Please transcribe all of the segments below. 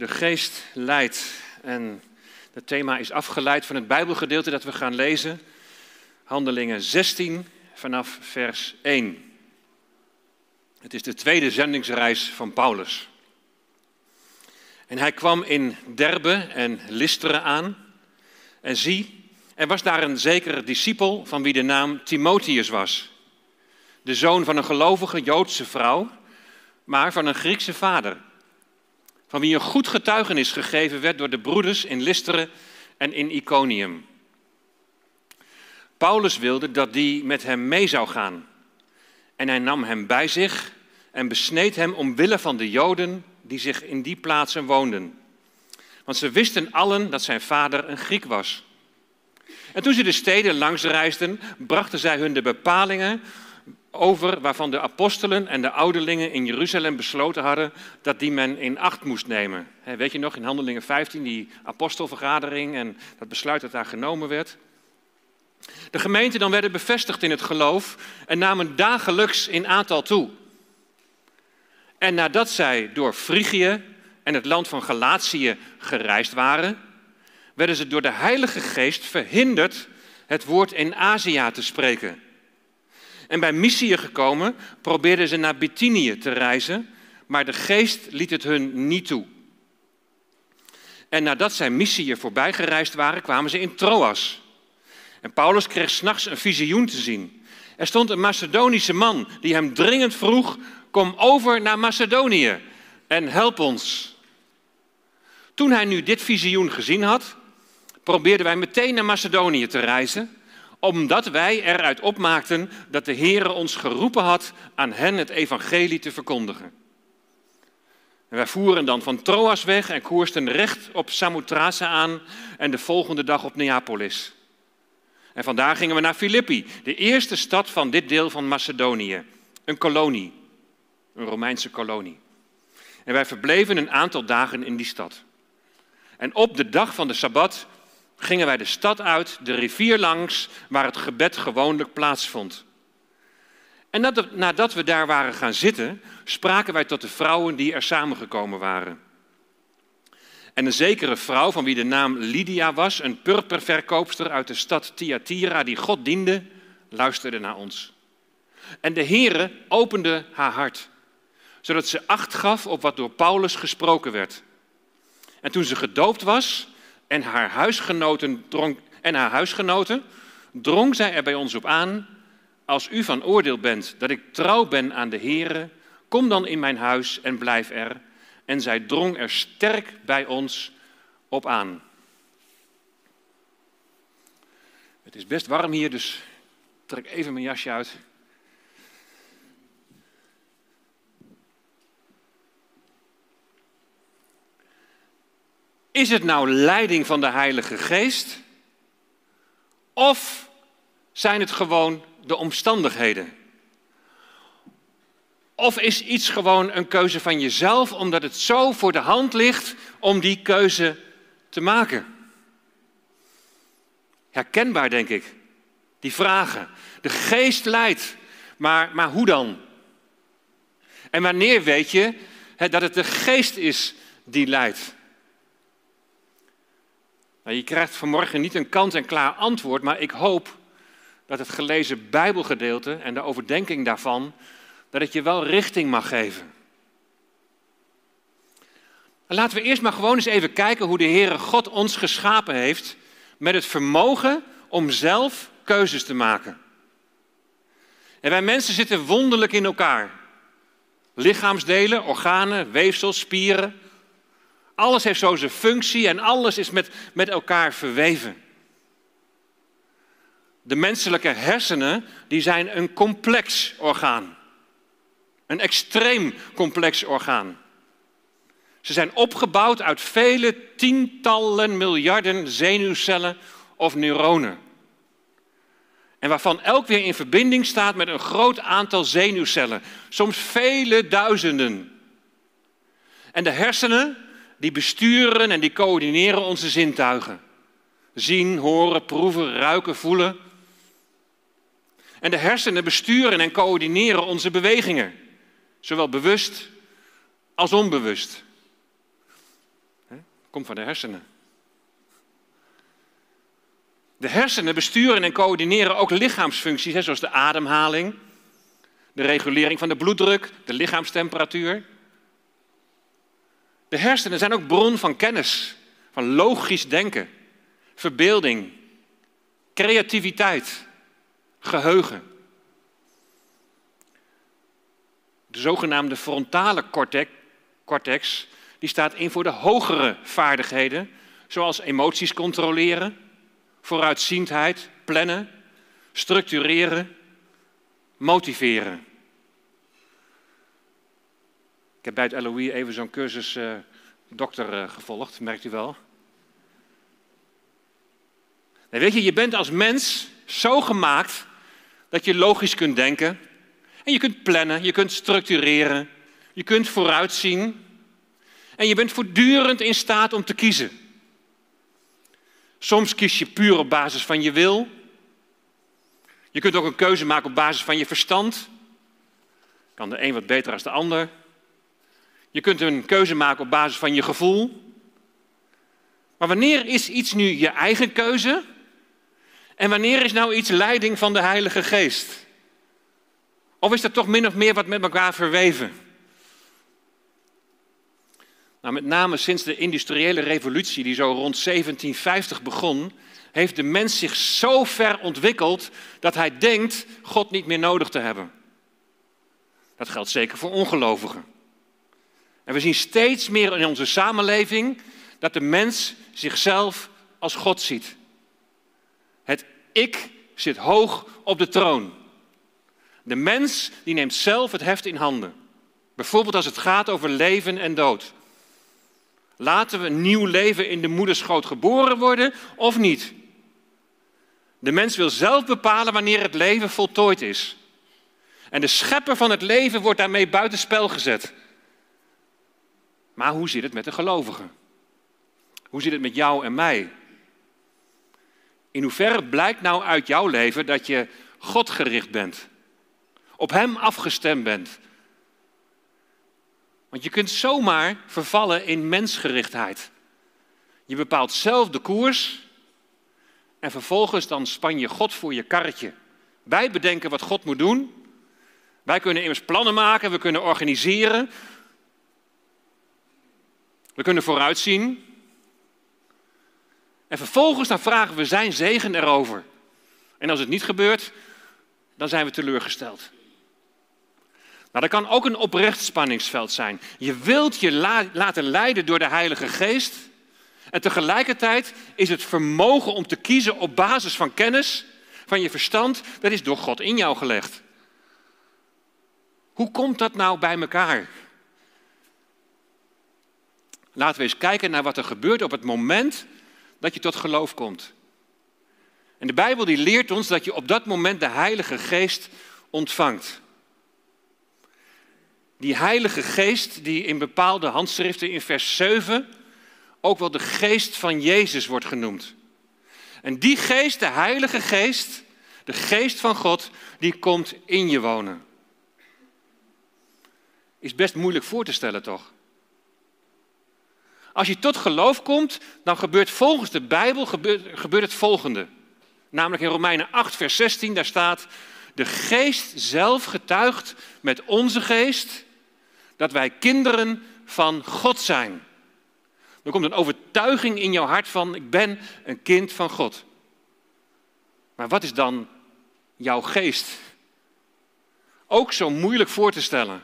De geest leidt. En het thema is afgeleid van het Bijbelgedeelte dat we gaan lezen. Handelingen 16 vanaf vers 1. Het is de tweede zendingsreis van Paulus. En hij kwam in Derbe en Listeren aan. En zie, er was daar een zekere discipel van wie de naam Timotheus was. De zoon van een gelovige Joodse vrouw, maar van een Griekse vader. Van wie een goed getuigenis gegeven werd door de broeders in Listeren en in Iconium. Paulus wilde dat die met hem mee zou gaan. En hij nam hem bij zich en besneed hem omwille van de Joden die zich in die plaatsen woonden. Want ze wisten allen dat zijn vader een Griek was. En toen ze de steden langs reisden, brachten zij hun de bepalingen over waarvan de apostelen en de ouderlingen in Jeruzalem besloten hadden dat die men in acht moest nemen. Weet je nog, in Handelingen 15, die apostelvergadering en dat besluit dat daar genomen werd. De gemeenten dan werden bevestigd in het geloof en namen dagelijks in aantal toe. En nadat zij door Frigië en het land van Galatië gereisd waren, werden ze door de Heilige Geest verhinderd het woord in Azië te spreken. En bij Mysië gekomen probeerden ze naar Bithynië te reizen, maar de Geest liet het hun niet toe. En nadat zij Mysië voorbij gereisd waren, kwamen ze in Troas. En Paulus kreeg s'nachts een visioen te zien. Er stond een Macedonische man die hem dringend vroeg kom over naar Macedonië en help ons. Toen hij nu dit visioen gezien had, probeerden wij meteen naar Macedonië te reizen, omdat wij eruit opmaakten dat de Heer ons geroepen had aan hen het evangelie te verkondigen. En wij voeren dan van Troas weg en koersten recht op Samothrace aan en de volgende dag op Neapolis. En vandaar gingen we naar Filippi, de eerste stad van dit deel van Macedonië, een kolonie een Romeinse kolonie. En wij verbleven een aantal dagen in die stad. En op de dag van de Sabbat gingen wij de stad uit, de rivier langs, waar het gebed gewoonlijk plaatsvond. En nadat we daar waren gaan zitten, spraken wij tot de vrouwen die er samengekomen waren. En een zekere vrouw, van wie de naam Lydia was, een purperverkoopster uit de stad Thyatira, die God diende, luisterde naar ons. En de Heere opende haar hart zodat ze acht gaf op wat door Paulus gesproken werd. En toen ze gedoopt was en haar huisgenoten drong, en haar huisgenoten, drong zij er bij ons op aan, als u van oordeel bent dat ik trouw ben aan de Here, kom dan in mijn huis en blijf er. En zij drong er sterk bij ons op aan. Het is best warm hier, dus trek even mijn jasje uit. Is het nou leiding van de Heilige Geest? Of zijn het gewoon de omstandigheden? Of is iets gewoon een keuze van jezelf, omdat het zo voor de hand ligt om die keuze te maken? Herkenbaar, denk ik. Die vragen. De geest leidt, maar, maar hoe dan? En wanneer weet je dat het de geest is die leidt? Nou, je krijgt vanmorgen niet een kant-en-klaar antwoord, maar ik hoop dat het gelezen Bijbelgedeelte en de overdenking daarvan, dat het je wel richting mag geven. laten we eerst maar gewoon eens even kijken hoe de Heere God ons geschapen heeft met het vermogen om zelf keuzes te maken. En wij mensen zitten wonderlijk in elkaar. Lichaamsdelen, organen, weefsels, spieren, alles heeft zo zijn functie en alles is met, met elkaar verweven. De menselijke hersenen die zijn een complex orgaan. Een extreem complex orgaan. Ze zijn opgebouwd uit vele tientallen miljarden zenuwcellen of neuronen. En waarvan elk weer in verbinding staat met een groot aantal zenuwcellen, soms vele duizenden. En de hersenen die besturen en die coördineren onze zintuigen. Zien, horen, proeven, ruiken, voelen. En de hersenen besturen en coördineren onze bewegingen, zowel bewust als onbewust. Komt van de hersenen. De hersenen besturen en coördineren ook lichaamsfuncties, zoals de ademhaling, de regulering van de bloeddruk, de lichaamstemperatuur. De hersenen zijn ook bron van kennis, van logisch denken, verbeelding, creativiteit, geheugen. De zogenaamde frontale cortex, die staat in voor de hogere vaardigheden, zoals emoties controleren, vooruitziendheid, plannen, structureren, motiveren. Ik heb bij het LOE even zo'n cursus uh, dokter uh, gevolgd, merkt u wel. Weet je, je bent als mens zo gemaakt dat je logisch kunt denken. En je kunt plannen, je kunt structureren, je kunt vooruitzien. En je bent voortdurend in staat om te kiezen. Soms kies je puur op basis van je wil. Je kunt ook een keuze maken op basis van je verstand. Kan de een wat beter dan de ander. Je kunt een keuze maken op basis van je gevoel. Maar wanneer is iets nu je eigen keuze? En wanneer is nou iets leiding van de Heilige Geest? Of is dat toch min of meer wat met elkaar verweven? Nou, met name sinds de industriële revolutie, die zo rond 1750 begon, heeft de mens zich zo ver ontwikkeld dat hij denkt God niet meer nodig te hebben. Dat geldt zeker voor ongelovigen. En we zien steeds meer in onze samenleving dat de mens zichzelf als God ziet. Het ik zit hoog op de troon. De mens die neemt zelf het heft in handen. Bijvoorbeeld als het gaat over leven en dood. Laten we een nieuw leven in de moederschoot geboren worden of niet? De mens wil zelf bepalen wanneer het leven voltooid is. En de schepper van het leven wordt daarmee buitenspel gezet. Maar hoe zit het met de gelovigen? Hoe zit het met jou en mij? In hoeverre blijkt nou uit jouw leven dat je Godgericht bent? Op Hem afgestemd bent? Want je kunt zomaar vervallen in mensgerichtheid. Je bepaalt zelf de koers en vervolgens dan span je God voor je karretje. Wij bedenken wat God moet doen. Wij kunnen immers plannen maken, we kunnen organiseren. We kunnen vooruitzien. En vervolgens dan vragen we zijn zegen erover. En als het niet gebeurt, dan zijn we teleurgesteld. Nou, dat kan ook een oprecht spanningsveld zijn. Je wilt je laten leiden door de Heilige Geest. En tegelijkertijd is het vermogen om te kiezen op basis van kennis, van je verstand, dat is door God in jou gelegd. Hoe komt dat nou bij elkaar? Laten we eens kijken naar wat er gebeurt op het moment dat je tot geloof komt. En de Bijbel die leert ons dat je op dat moment de Heilige Geest ontvangt. Die Heilige Geest die in bepaalde handschriften in vers 7 ook wel de Geest van Jezus wordt genoemd. En die Geest, de Heilige Geest, de Geest van God, die komt in je wonen. Is best moeilijk voor te stellen, toch? Als je tot geloof komt, dan gebeurt volgens de Bijbel gebeurt, het volgende. Namelijk in Romeinen 8, vers 16, daar staat, de geest zelf getuigt met onze geest dat wij kinderen van God zijn. Er komt een overtuiging in jouw hart van, ik ben een kind van God. Maar wat is dan jouw geest? Ook zo moeilijk voor te stellen.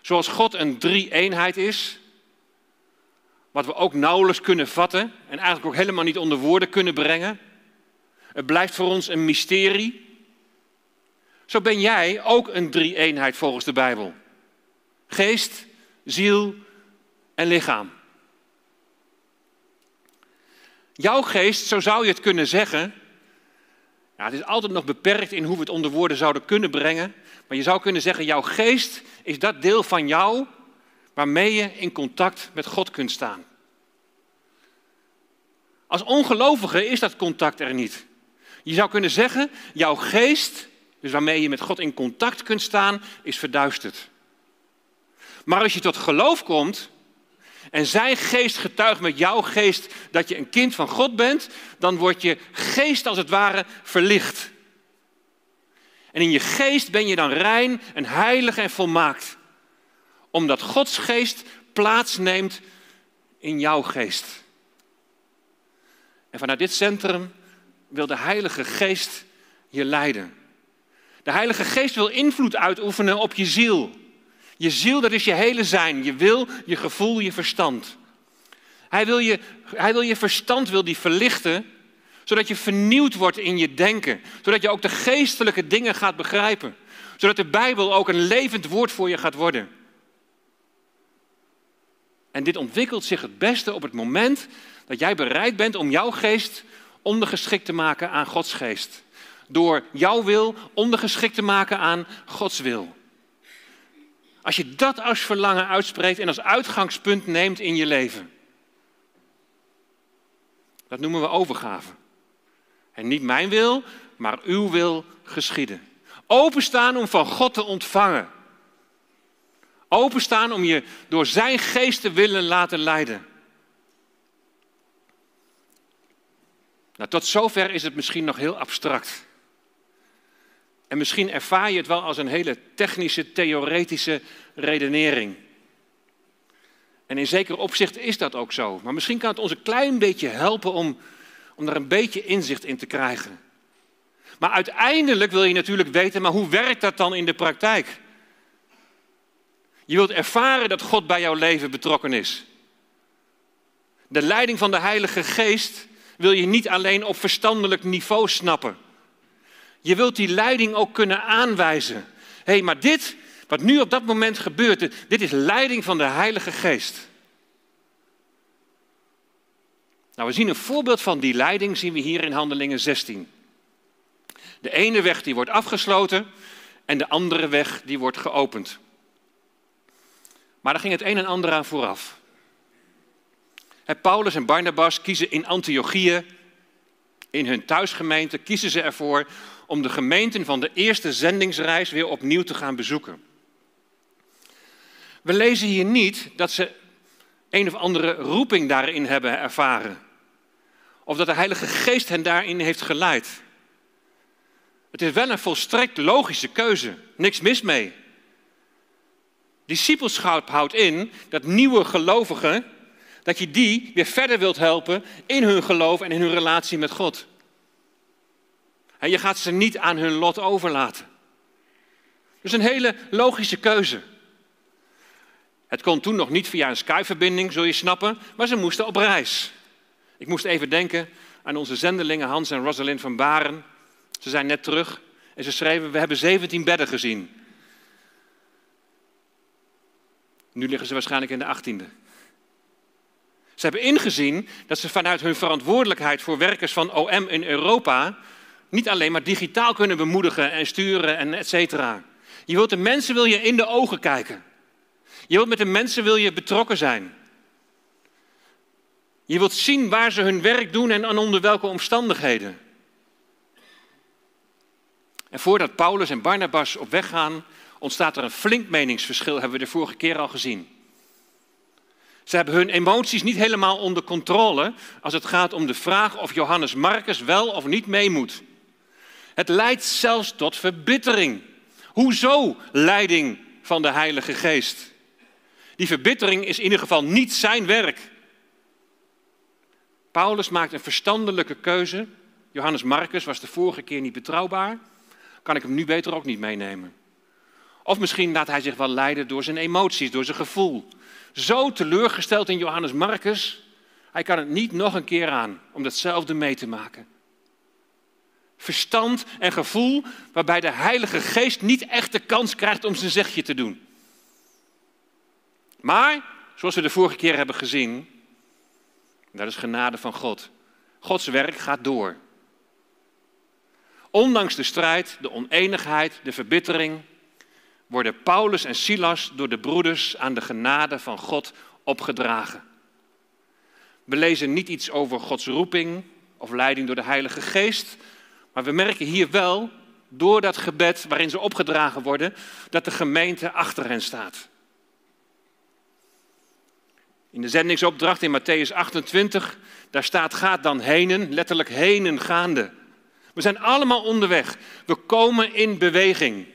Zoals God een drie-eenheid is, wat we ook nauwelijks kunnen vatten en eigenlijk ook helemaal niet onder woorden kunnen brengen. Het blijft voor ons een mysterie. Zo ben jij ook een drie-eenheid volgens de Bijbel. Geest, ziel en lichaam. Jouw geest, zo zou je het kunnen zeggen. Ja, het is altijd nog beperkt in hoe we het onder woorden zouden kunnen brengen. Maar je zou kunnen zeggen, jouw geest is dat deel van jou waarmee je in contact met God kunt staan. Als ongelovige is dat contact er niet. Je zou kunnen zeggen, jouw geest, dus waarmee je met God in contact kunt staan, is verduisterd. Maar als je tot geloof komt en zijn geest getuigt met jouw geest dat je een kind van God bent, dan wordt je geest als het ware verlicht. En in je geest ben je dan rein en heilig en volmaakt. Omdat Gods geest plaatsneemt in jouw geest. En vanuit dit centrum wil de Heilige Geest je leiden. De Heilige Geest wil invloed uitoefenen op je ziel. Je ziel, dat is je hele zijn. Je wil, je gevoel, je verstand. Hij wil je, hij wil je verstand wil die verlichten, zodat je vernieuwd wordt in je denken. Zodat je ook de geestelijke dingen gaat begrijpen. Zodat de Bijbel ook een levend woord voor je gaat worden. En dit ontwikkelt zich het beste op het moment dat jij bereid bent om jouw geest ondergeschikt te maken aan Gods geest. Door jouw wil ondergeschikt te maken aan Gods wil. Als je dat als verlangen uitspreekt en als uitgangspunt neemt in je leven. Dat noemen we overgave. En niet mijn wil, maar uw wil geschieden. Openstaan om van God te ontvangen. Openstaan om je door zijn geest te willen laten leiden. Nou, tot zover is het misschien nog heel abstract. En misschien ervaar je het wel als een hele technische, theoretische redenering. En in zeker opzicht is dat ook zo. Maar misschien kan het ons een klein beetje helpen om, om er een beetje inzicht in te krijgen. Maar uiteindelijk wil je natuurlijk weten, maar hoe werkt dat dan in de praktijk? Je wilt ervaren dat God bij jouw leven betrokken is. De leiding van de Heilige Geest wil je niet alleen op verstandelijk niveau snappen. Je wilt die leiding ook kunnen aanwijzen. Hé, hey, maar dit, wat nu op dat moment gebeurt, dit is leiding van de Heilige Geest. Nou, we zien een voorbeeld van die leiding, zien we hier in Handelingen 16. De ene weg die wordt afgesloten en de andere weg die wordt geopend. Maar daar ging het een en ander aan vooraf. Paulus en Barnabas kiezen in Antiochië, in hun thuisgemeente, kiezen ze ervoor om de gemeenten van de eerste zendingsreis weer opnieuw te gaan bezoeken. We lezen hier niet dat ze een of andere roeping daarin hebben ervaren. Of dat de Heilige Geest hen daarin heeft geleid. Het is wel een volstrekt logische keuze. Niks mis mee. Discipelschap houdt in dat nieuwe gelovigen, dat je die weer verder wilt helpen in hun geloof en in hun relatie met God. En je gaat ze niet aan hun lot overlaten. Dus een hele logische keuze. Het kon toen nog niet via een Skype-verbinding, zul je snappen, maar ze moesten op reis. Ik moest even denken aan onze zendelingen Hans en Rosalind van Baren. Ze zijn net terug en ze schreven: We hebben 17 bedden gezien. Nu liggen ze waarschijnlijk in de 18e. Ze hebben ingezien dat ze vanuit hun verantwoordelijkheid voor werkers van OM in Europa niet alleen maar digitaal kunnen bemoedigen en sturen en et cetera. Je wilt de mensen wil je in de ogen kijken. Je wilt met de mensen wil je betrokken zijn. Je wilt zien waar ze hun werk doen en onder welke omstandigheden. En voordat Paulus en Barnabas op weg gaan, ontstaat er een flink meningsverschil, hebben we de vorige keer al gezien. Ze hebben hun emoties niet helemaal onder controle als het gaat om de vraag of Johannes Marcus wel of niet mee moet. Het leidt zelfs tot verbittering. Hoezo leiding van de Heilige Geest? Die verbittering is in ieder geval niet zijn werk. Paulus maakt een verstandelijke keuze. Johannes Marcus was de vorige keer niet betrouwbaar. Kan ik hem nu beter ook niet meenemen? Of misschien laat hij zich wel leiden door zijn emoties, door zijn gevoel. Zo teleurgesteld in Johannes Marcus, hij kan het niet nog een keer aan om datzelfde mee te maken. Verstand en gevoel waarbij de Heilige Geest niet echt de kans krijgt om zijn zegje te doen. Maar, zoals we de vorige keer hebben gezien, dat is genade van God. Gods werk gaat door. Ondanks de strijd, de oneenigheid, de verbittering, worden Paulus en Silas door de broeders aan de genade van God opgedragen. We lezen niet iets over Gods roeping of leiding door de Heilige Geest, maar we merken hier wel, door dat gebed waarin ze opgedragen worden, dat de gemeente achter hen staat. In de zendingsopdracht in Matthäus 28, daar staat gaat dan henen, letterlijk henen gaande. We zijn allemaal onderweg. We komen in beweging.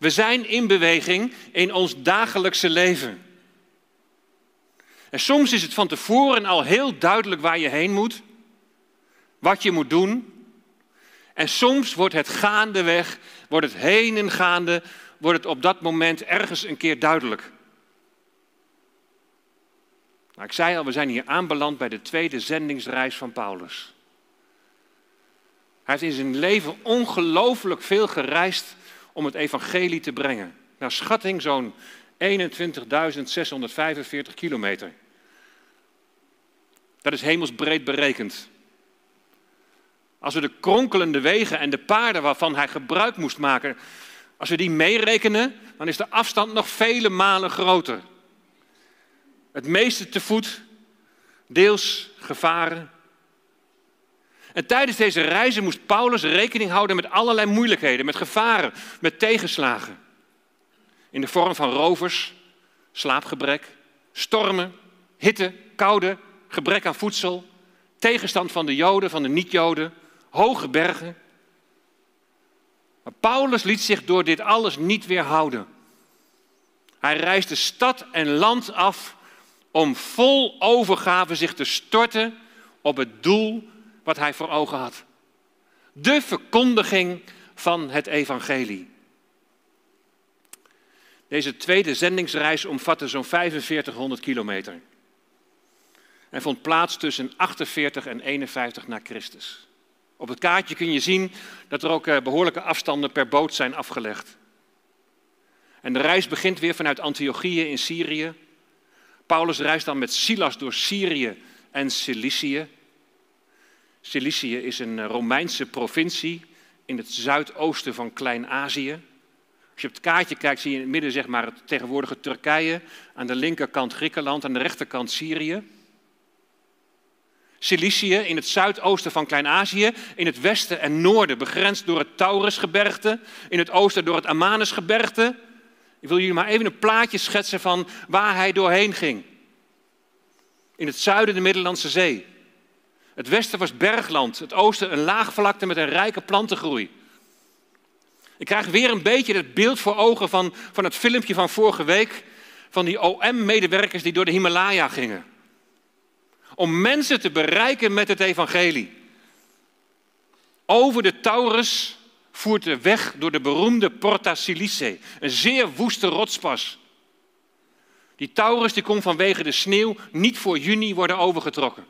We zijn in beweging in ons dagelijkse leven. En soms is het van tevoren al heel duidelijk waar je heen moet, wat je moet doen. En soms wordt het gaandeweg, wordt het heen en gaande, wordt het op dat moment ergens een keer duidelijk. Nou, ik zei al, we zijn hier aanbeland bij de tweede zendingsreis van Paulus. Hij heeft in zijn leven ongelooflijk veel gereisd om het evangelie te brengen. Naar schatting zo'n 21.645 kilometer. Dat is hemelsbreed berekend. Als we de kronkelende wegen en de paarden waarvan hij gebruik moest maken, als we die meerekenen, dan is de afstand nog vele malen groter. Het meeste te voet, deels gevaren. En tijdens deze reizen moest Paulus rekening houden met allerlei moeilijkheden, met gevaren, met tegenslagen. In de vorm van rovers, slaapgebrek, stormen, hitte, koude, gebrek aan voedsel, tegenstand van de Joden, van de niet-Joden, hoge bergen. Maar Paulus liet zich door dit alles niet weerhouden. Hij reisde stad en land af om vol overgave zich te storten op het doel wat hij voor ogen had. De verkondiging van het evangelie. Deze tweede zendingsreis omvatte zo'n 4500 kilometer. En vond plaats tussen 48 en 51 na Christus. Op het kaartje kun je zien dat er ook eh, behoorlijke afstanden per boot zijn afgelegd. En de reis begint weer vanuit Antiochië in Syrië. Paulus reist dan met Silas door Syrië en Cilicië. Cilicië is een eh, Romeinse provincie in het zuidoosten van Klein-Azië. Als je op het kaartje kijkt, zie je in het midden zeg maar, het tegenwoordige Turkije, aan de linkerkant Griekenland, aan de rechterkant Syrië. Cilicië in het zuidoosten van Klein-Azië, in het westen en noorden begrensd door het Taurusgebergte, in het oosten door het Amanusgebergte. Ik wil jullie maar even een plaatje schetsen van waar hij doorheen ging. In het zuiden de Middellandse Zee. Het westen was bergland, het oosten een laagvlakte met een rijke plantengroei. Ik krijg weer een beetje het beeld voor ogen van, van het filmpje van vorige week van die OM-medewerkers die door de Himalaya gingen om mensen te bereiken met het evangelie. Over de Taurus voert de weg door de beroemde Porta Silice, een zeer woeste rotspas. Die Taurus die kon vanwege de sneeuw niet voor juni worden overgetrokken.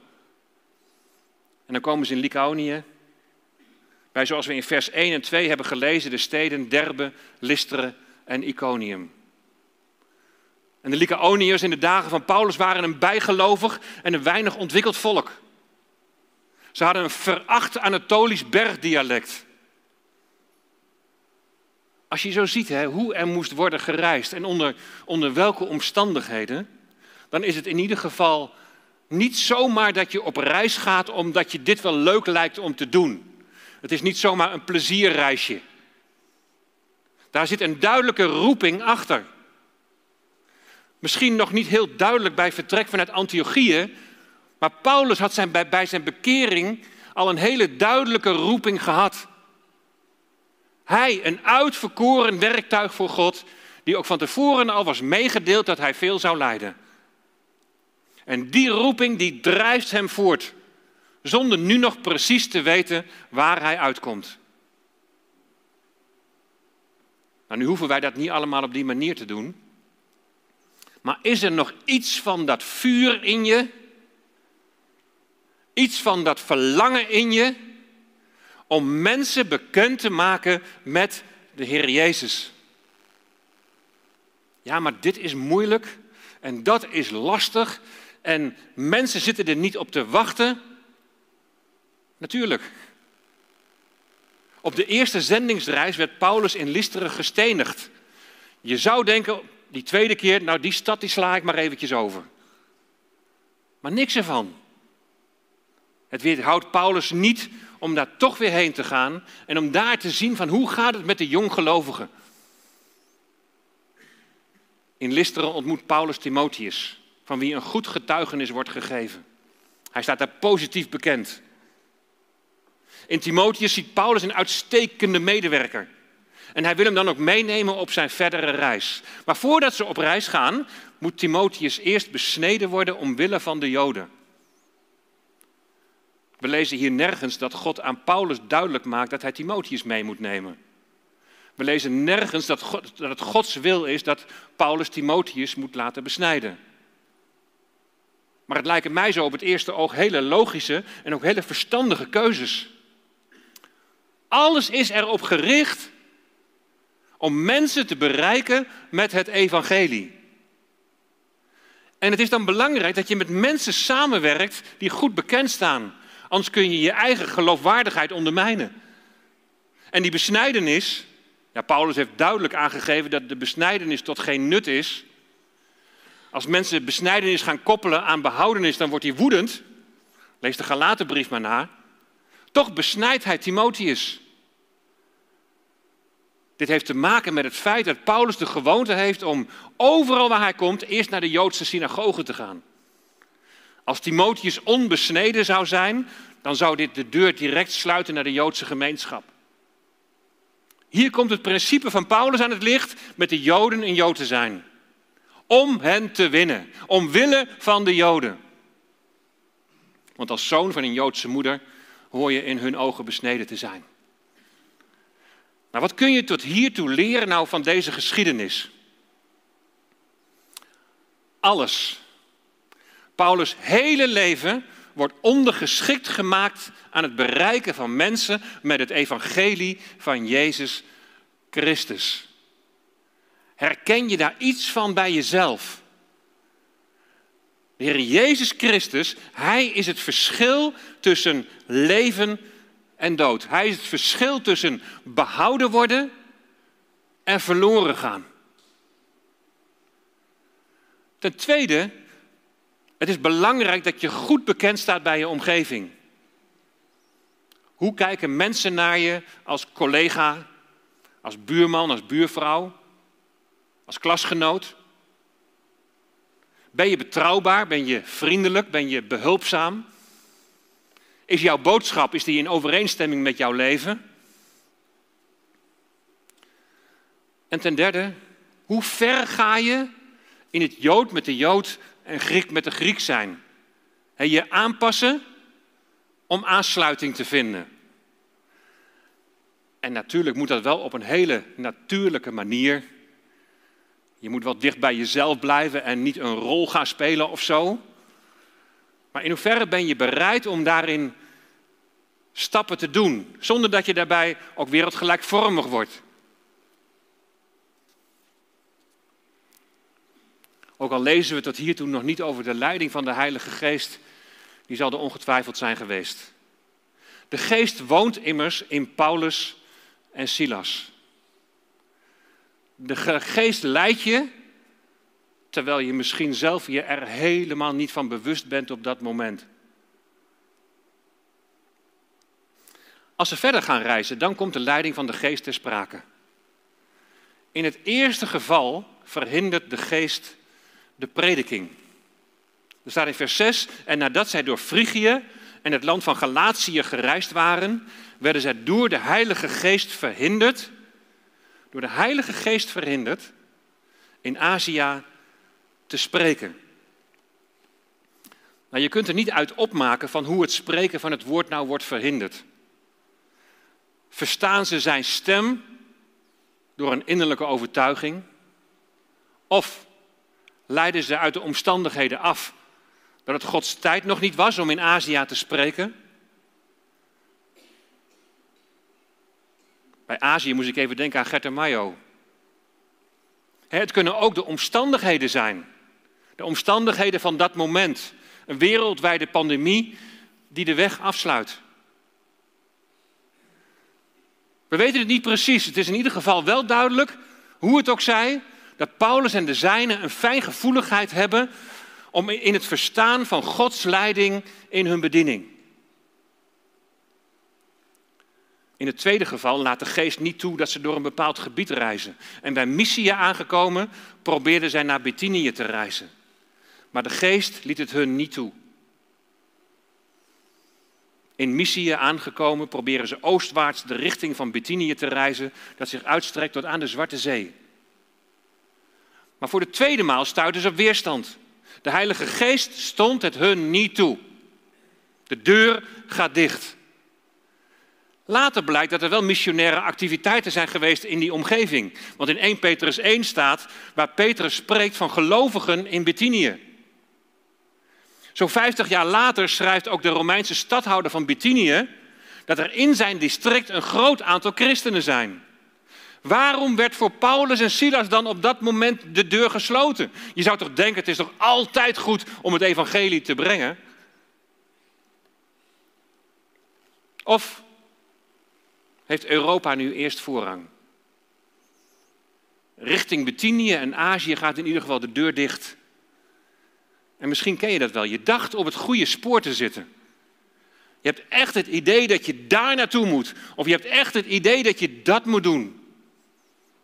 En dan komen ze in Lycaonië, bij zoals we in vers 1 en 2 hebben gelezen, de steden Derbe, Lystre en Iconium. En de Lycaoniërs in de dagen van Paulus waren een bijgelovig en een weinig ontwikkeld volk. Ze hadden een veracht Anatolisch bergdialect. Als je zo ziet hè, hoe er moest worden gereisd en onder, onder welke omstandigheden, dan is het in ieder geval niet zomaar dat je op reis gaat omdat je dit wel leuk lijkt om te doen. Het is niet zomaar een plezierreisje. Daar zit een duidelijke roeping achter. Misschien nog niet heel duidelijk bij vertrek vanuit Antiochië, maar Paulus had zijn, bij, bij zijn bekering al een hele duidelijke roeping gehad. Hij, een uitverkoren werktuig voor God, die ook van tevoren al was meegedeeld dat hij veel zou lijden. En die roeping die drijft hem voort, zonder nu nog precies te weten waar hij uitkomt. Nou, nu hoeven wij dat niet allemaal op die manier te doen. Maar is er nog iets van dat vuur in je? Iets van dat verlangen in je om mensen bekend te maken met de Heer Jezus? Ja, maar dit is moeilijk en dat is lastig en mensen zitten er niet op te wachten. Natuurlijk. Op de eerste zendingsreis werd Paulus in Listeren gestenigd. Je zou denken, die tweede keer, nou die stad die sla ik maar eventjes over. Maar niks ervan. Het weerhoudt Paulus niet om daar toch weer heen te gaan en om daar te zien van hoe gaat het met de jonggelovigen. In Listeren ontmoet Paulus Timotheus van wie een goed getuigenis wordt gegeven. Hij staat daar positief bekend. In Timotheus ziet Paulus een uitstekende medewerker. En hij wil hem dan ook meenemen op zijn verdere reis. Maar voordat ze op reis gaan, moet Timotheus eerst besneden worden omwille van de Joden. We lezen hier nergens dat God aan Paulus duidelijk maakt dat hij Timotheus mee moet nemen. We lezen nergens dat, God, dat het Gods wil is dat Paulus Timotheus moet laten besnijden. Maar het lijken mij zo op het eerste oog hele logische en ook hele verstandige keuzes. Alles is erop gericht om mensen te bereiken met het evangelie. En het is dan belangrijk dat je met mensen samenwerkt die goed bekend staan. Anders kun je je eigen geloofwaardigheid ondermijnen. En die besnijdenis, ja, Paulus heeft duidelijk aangegeven dat de besnijdenis tot geen nut is. Als mensen besnijdenis gaan koppelen aan behoudenis, dan wordt hij woedend. Lees de Galatenbrief maar na. Toch besnijdt hij Timotheus. Dit heeft te maken met het feit dat Paulus de gewoonte heeft om overal waar hij komt eerst naar de Joodse synagoge te gaan. Als Timotheus onbesneden zou zijn, dan zou dit de deur direct sluiten naar de Joodse gemeenschap. Hier komt het principe van Paulus aan het licht met de Joden een Jood te zijn. Om hen te winnen, omwille van de Joden. Want als zoon van een Joodse moeder hoor je in hun ogen besneden te zijn. Nou, wat kun je tot hiertoe leren nou van deze geschiedenis? Alles. Paulus' hele leven wordt ondergeschikt gemaakt aan het bereiken van mensen met het evangelie van Jezus Christus. Herken je daar iets van bij jezelf? De Heer Jezus Christus, Hij is het verschil tussen leven en dood. Hij is het verschil tussen behouden worden en verloren gaan. Ten tweede, het is belangrijk dat je goed bekend staat bij je omgeving. Hoe kijken mensen naar je als collega, als buurman, als buurvrouw, als klasgenoot? Ben je betrouwbaar? Ben je vriendelijk? Ben je behulpzaam? Is jouw boodschap is die in overeenstemming met jouw leven? En ten derde, hoe ver ga je in het Jood met de Jood en Griek met de Griek zijn? He, je aanpassen om aansluiting te vinden. En natuurlijk moet dat wel op een hele natuurlijke manier. Je moet wel dicht bij jezelf blijven en niet een rol gaan spelen of zo. Maar in hoeverre ben je bereid om daarin stappen te doen, zonder dat je daarbij ook wereldgelijkvormig wordt? Ook al lezen we tot hiertoe nog niet over de leiding van de Heilige Geest, die zal er ongetwijfeld zijn geweest. De Geest woont immers in Paulus en Silas. De Geest leidt je, terwijl je misschien zelf je er helemaal niet van bewust bent op dat moment. Als ze verder gaan reizen, dan komt de leiding van de geest ter sprake. In het eerste geval verhindert de geest de prediking. Er staat in vers 6, en nadat zij door Frigië en het land van Galatië gereisd waren, werden zij door de Heilige Geest verhinderd, door de Heilige Geest verhinderd, in Azië te spreken. Nou, je kunt er niet uit opmaken van hoe het spreken van het woord nou wordt verhinderd. Verstaan ze zijn stem door een innerlijke overtuiging? Of leiden ze uit de omstandigheden af dat het Gods tijd nog niet was om in Azië te spreken? Bij Azië moest ik even denken aan Gert Mayo. Het kunnen ook de omstandigheden zijn. De omstandigheden van dat moment. Een wereldwijde pandemie die de weg afsluit. We weten het niet precies. Het is in ieder geval wel duidelijk, hoe het ook zij, dat Paulus en de zijnen een fijngevoeligheid hebben om in het verstaan van Gods leiding in hun bediening. In het tweede geval laat de geest niet toe dat ze door een bepaald gebied reizen. En bij Missia aangekomen probeerden zij naar Bithynië te reizen. Maar de geest liet het hun niet toe. In Mysië aangekomen proberen ze oostwaarts de richting van Bithynië te reizen, dat zich uitstrekt tot aan de Zwarte Zee. Maar voor de tweede maal stuiten ze op weerstand. De Heilige Geest stond het hun niet toe. De deur gaat dicht. Later blijkt dat er wel missionaire activiteiten zijn geweest in die omgeving. Want in 1 Petrus 1 staat waar Petrus spreekt van gelovigen in Bithynië. Zo'n 50 jaar later schrijft ook de Romeinse stadhouder van Bithynië dat er in zijn district een groot aantal christenen zijn. Waarom werd voor Paulus en Silas dan op dat moment de deur gesloten? Je zou toch denken, het is toch altijd goed om het evangelie te brengen? Of heeft Europa nu eerst voorrang? Richting Bithynië en Azië gaat in ieder geval de deur dicht. En misschien ken je dat wel. Je dacht op het goede spoor te zitten. Je hebt echt het idee dat je daar naartoe moet. Of je hebt echt het idee dat je dat moet doen.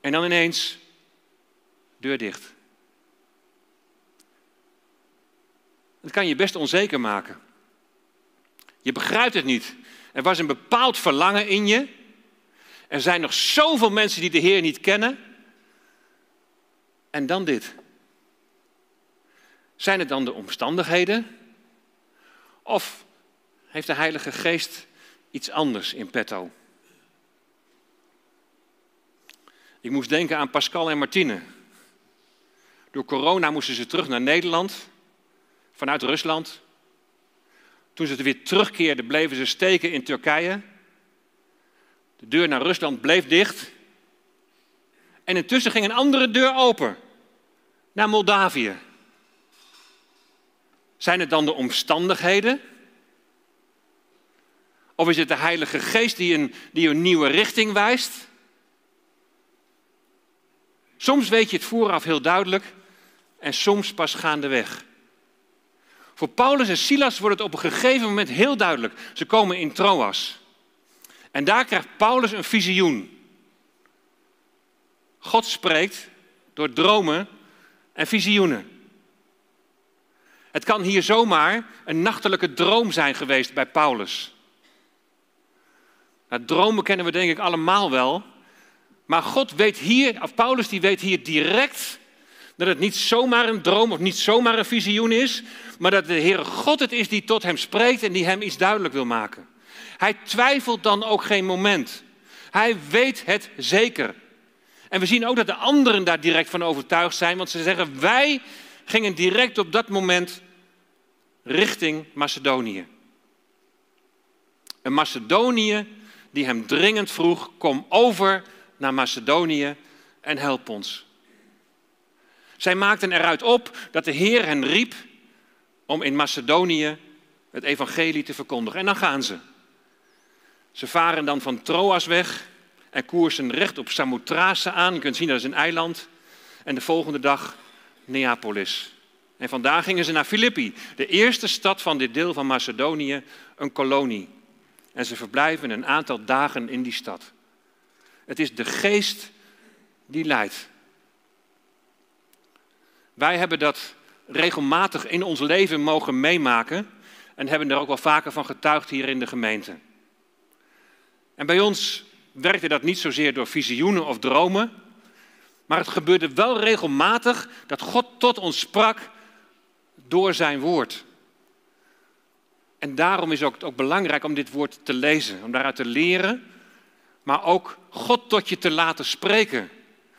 En dan ineens, deur dicht. Dat kan je best onzeker maken. Je begrijpt het niet. Er was een bepaald verlangen in je. Er zijn nog zoveel mensen die de Heer niet kennen. En dan dit. Zijn het dan de omstandigheden? Of heeft de Heilige Geest iets anders in petto? Ik moest denken aan Pascal en Martine. Door corona moesten ze terug naar Nederland, vanuit Rusland. Toen ze weer terugkeerden, bleven ze steken in Turkije. De deur naar Rusland bleef dicht. En intussen ging een andere deur open, naar Moldavië. Zijn het dan de omstandigheden? Of is het de Heilige Geest die een, die een nieuwe richting wijst? Soms weet je het vooraf heel duidelijk en soms pas gaandeweg. Voor Paulus en Silas wordt het op een gegeven moment heel duidelijk. Ze komen in Troas. En daar krijgt Paulus een visioen. God spreekt door dromen en visioenen. Het kan hier zomaar een nachtelijke droom zijn geweest bij Paulus. Nou, dromen kennen we denk ik allemaal wel. Maar God weet hier, of Paulus die weet hier direct dat het niet zomaar een droom of niet zomaar een visioen is, maar dat de Heere God het is die tot hem spreekt en die hem iets duidelijk wil maken. Hij twijfelt dan ook geen moment. Hij weet het zeker. En we zien ook dat de anderen daar direct van overtuigd zijn, want ze zeggen: Wij gingen direct op dat moment richting Macedonië. Een Macedonië die hem dringend vroeg: Kom over naar Macedonië en help ons. Zij maakten eruit op dat de Heer hen riep om in Macedonië het evangelie te verkondigen. En dan gaan ze. Ze varen dan van Troas weg en koersen recht op Samothrace aan. Je kunt zien dat is een eiland. En de volgende dag Neapolis. En vandaar gingen ze naar Filippi, de eerste stad van dit deel van Macedonië, een kolonie. En ze verblijven een aantal dagen in die stad. Het is de geest die leidt. Wij hebben dat regelmatig in ons leven mogen meemaken en hebben er ook wel vaker van getuigd hier in de gemeente. En bij ons werkte dat niet zozeer door visioenen of dromen, maar het gebeurde wel regelmatig dat God tot ons sprak door zijn woord. En daarom is het ook belangrijk om dit woord te lezen, om daaruit te leren, maar ook God tot je te laten spreken.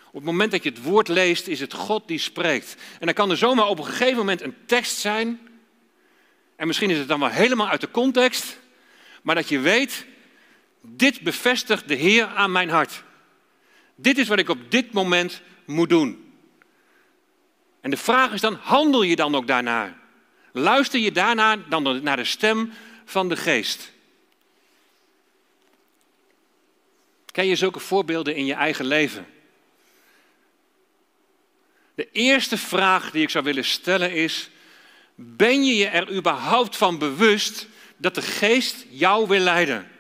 Op het moment dat je het woord leest, is het God die spreekt. En dan kan er zomaar op een gegeven moment een tekst zijn, en misschien is het dan wel helemaal uit de context, maar dat je weet, dit bevestigt de Heer aan mijn hart. Dit is wat ik op dit moment moet doen. En de vraag is dan, handel je dan ook daarnaar? Luister je daarna dan naar de stem van de geest? Ken je zulke voorbeelden in je eigen leven? De eerste vraag die ik zou willen stellen is: ben je je er überhaupt van bewust dat de geest jou wil leiden?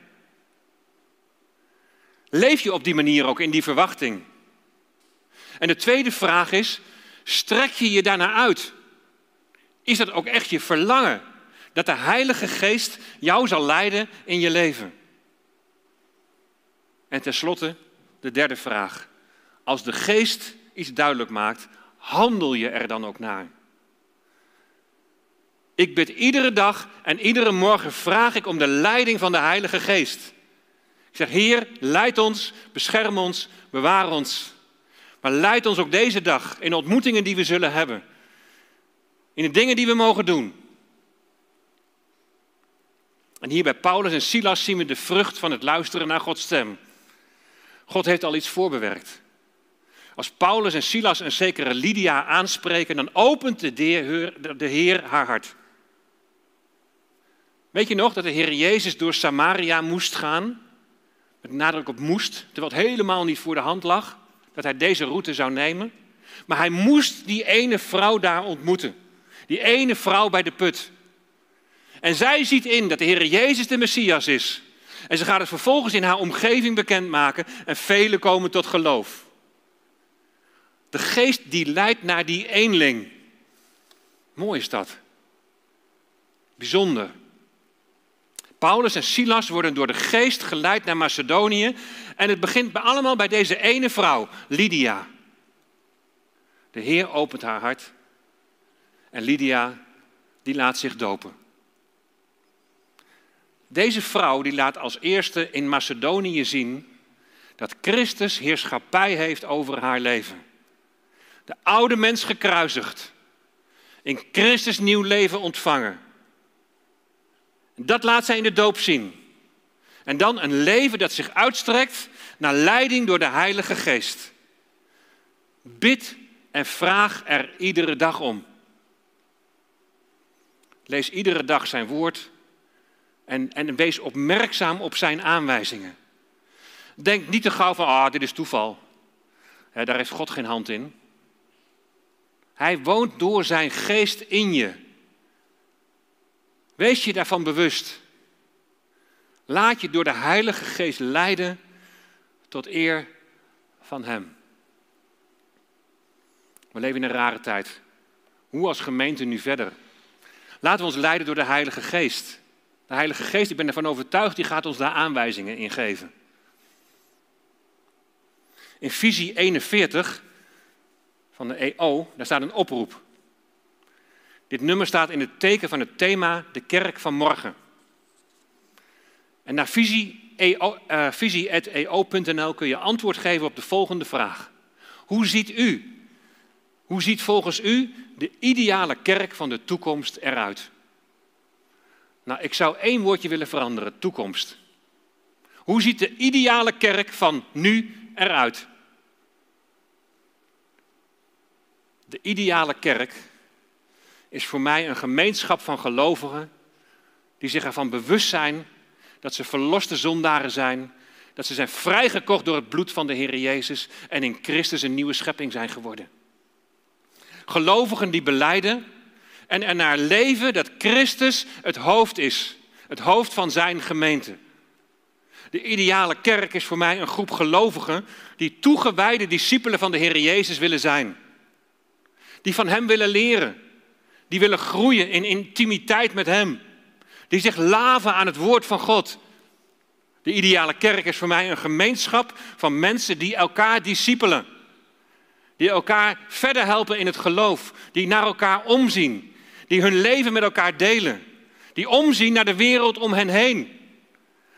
Leef je op die manier ook in die verwachting? En de tweede vraag is: strek je je daarnaar uit? Is dat ook echt je verlangen? Dat de Heilige Geest jou zal leiden in je leven? En tenslotte de derde vraag. Als de Geest iets duidelijk maakt, handel je er dan ook naar? Ik bid iedere dag en iedere morgen vraag ik om de leiding van de Heilige Geest. Zeg, Heer, leid ons, bescherm ons, bewaar ons. Maar leid ons ook deze dag in de ontmoetingen die we zullen hebben. In de dingen die we mogen doen. En hier bij Paulus en Silas zien we de vrucht van het luisteren naar Gods stem. God heeft al iets voorbewerkt. Als Paulus en Silas een zekere Lydia aanspreken, dan opent de Heer, de Heer haar hart. Weet je nog dat de Heer Jezus door Samaria moest gaan? Met nadruk op moest, terwijl het helemaal niet voor de hand lag dat hij deze route zou nemen. Maar hij moest die ene vrouw daar ontmoeten. Die ene vrouw bij de put. En zij ziet in dat de Heer Jezus de Messias is. En ze gaat het vervolgens in haar omgeving bekendmaken en velen komen tot geloof. De geest die leidt naar die eenling. Mooi is dat. Bijzonder. Paulus en Silas worden door de geest geleid naar Macedonië. En het begint allemaal bij deze ene vrouw, Lydia. De Heer opent haar hart. En Lydia, die laat zich dopen. Deze vrouw die laat als eerste in Macedonië zien dat Christus heerschappij heeft over haar leven. De oude mens gekruisigd. In Christus nieuw leven ontvangen. Dat laat zij in de doop zien. En dan een leven dat zich uitstrekt naar leiding door de Heilige Geest. Bid en vraag er iedere dag om. Lees iedere dag zijn woord en, en wees opmerkzaam op zijn aanwijzingen. Denk niet te gauw van, ah, dit is toeval. daar heeft God geen hand in. Hij woont door zijn geest in je. Wees je daarvan bewust. Laat je door de Heilige Geest leiden tot eer van Hem. We leven in een rare tijd. Hoe als gemeente nu verder? Laten we ons leiden door de Heilige Geest. De Heilige Geest, ik ben ervan overtuigd, die gaat ons daar aanwijzingen in geven. In visie 41 van de EO, daar staat een oproep. Dit nummer staat in het teken van het thema De Kerk van Morgen. En naar visie.eo.nl uh, kun je antwoord geven op de volgende vraag. Hoe ziet u, hoe ziet volgens u de ideale kerk van de toekomst eruit? Nou, ik zou één woordje willen veranderen: toekomst. Hoe ziet de ideale kerk van nu eruit? De ideale kerk is voor mij een gemeenschap van gelovigen die zich ervan bewust zijn dat ze verloste zondaren zijn, dat ze zijn vrijgekocht door het bloed van de Heer Jezus en in Christus een nieuwe schepping zijn geworden. Gelovigen die beleiden en ernaar leven dat Christus het hoofd is, het hoofd van zijn gemeente. De ideale kerk is voor mij een groep gelovigen die toegewijde discipelen van de Heer Jezus willen zijn. Die van Hem willen leren. Die willen groeien in intimiteit met Hem. Die zich laven aan het woord van God. De ideale kerk is voor mij een gemeenschap van mensen die elkaar discipelen. Die elkaar verder helpen in het geloof. Die naar elkaar omzien. Die hun leven met elkaar delen. Die omzien naar de wereld om hen heen.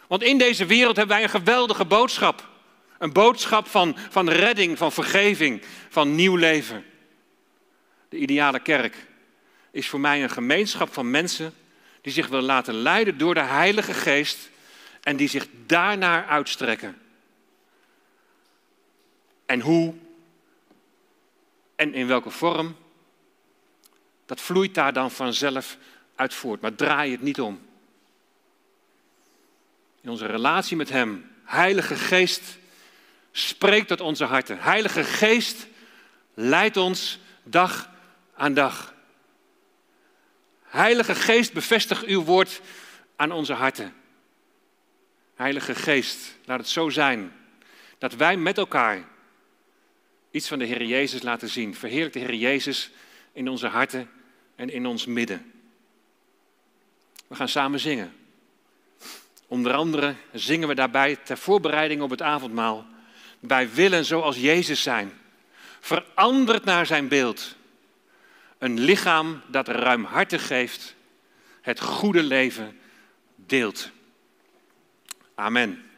Want in deze wereld hebben wij een geweldige boodschap. Een boodschap van, van redding, van vergeving, van nieuw leven. De ideale kerk is voor mij een gemeenschap van mensen die zich willen laten leiden door de Heilige Geest en die zich daarnaar uitstrekken. En hoe en in welke vorm, dat vloeit daar dan vanzelf uit voort. Maar draai het niet om. In onze relatie met Hem, Heilige Geest, spreekt tot onze harten. Heilige Geest leidt ons dag aan dag. Heilige Geest, bevestig uw woord aan onze harten. Heilige Geest, laat het zo zijn dat wij met elkaar iets van de Heer Jezus laten zien. Verheerlijk de Heer Jezus in onze harten en in ons midden. We gaan samen zingen. Onder andere zingen we daarbij ter voorbereiding op het avondmaal. Wij willen zoals Jezus zijn, veranderd naar zijn beeld. Een lichaam dat ruimhartig geeft, het goede leven deelt. Amen.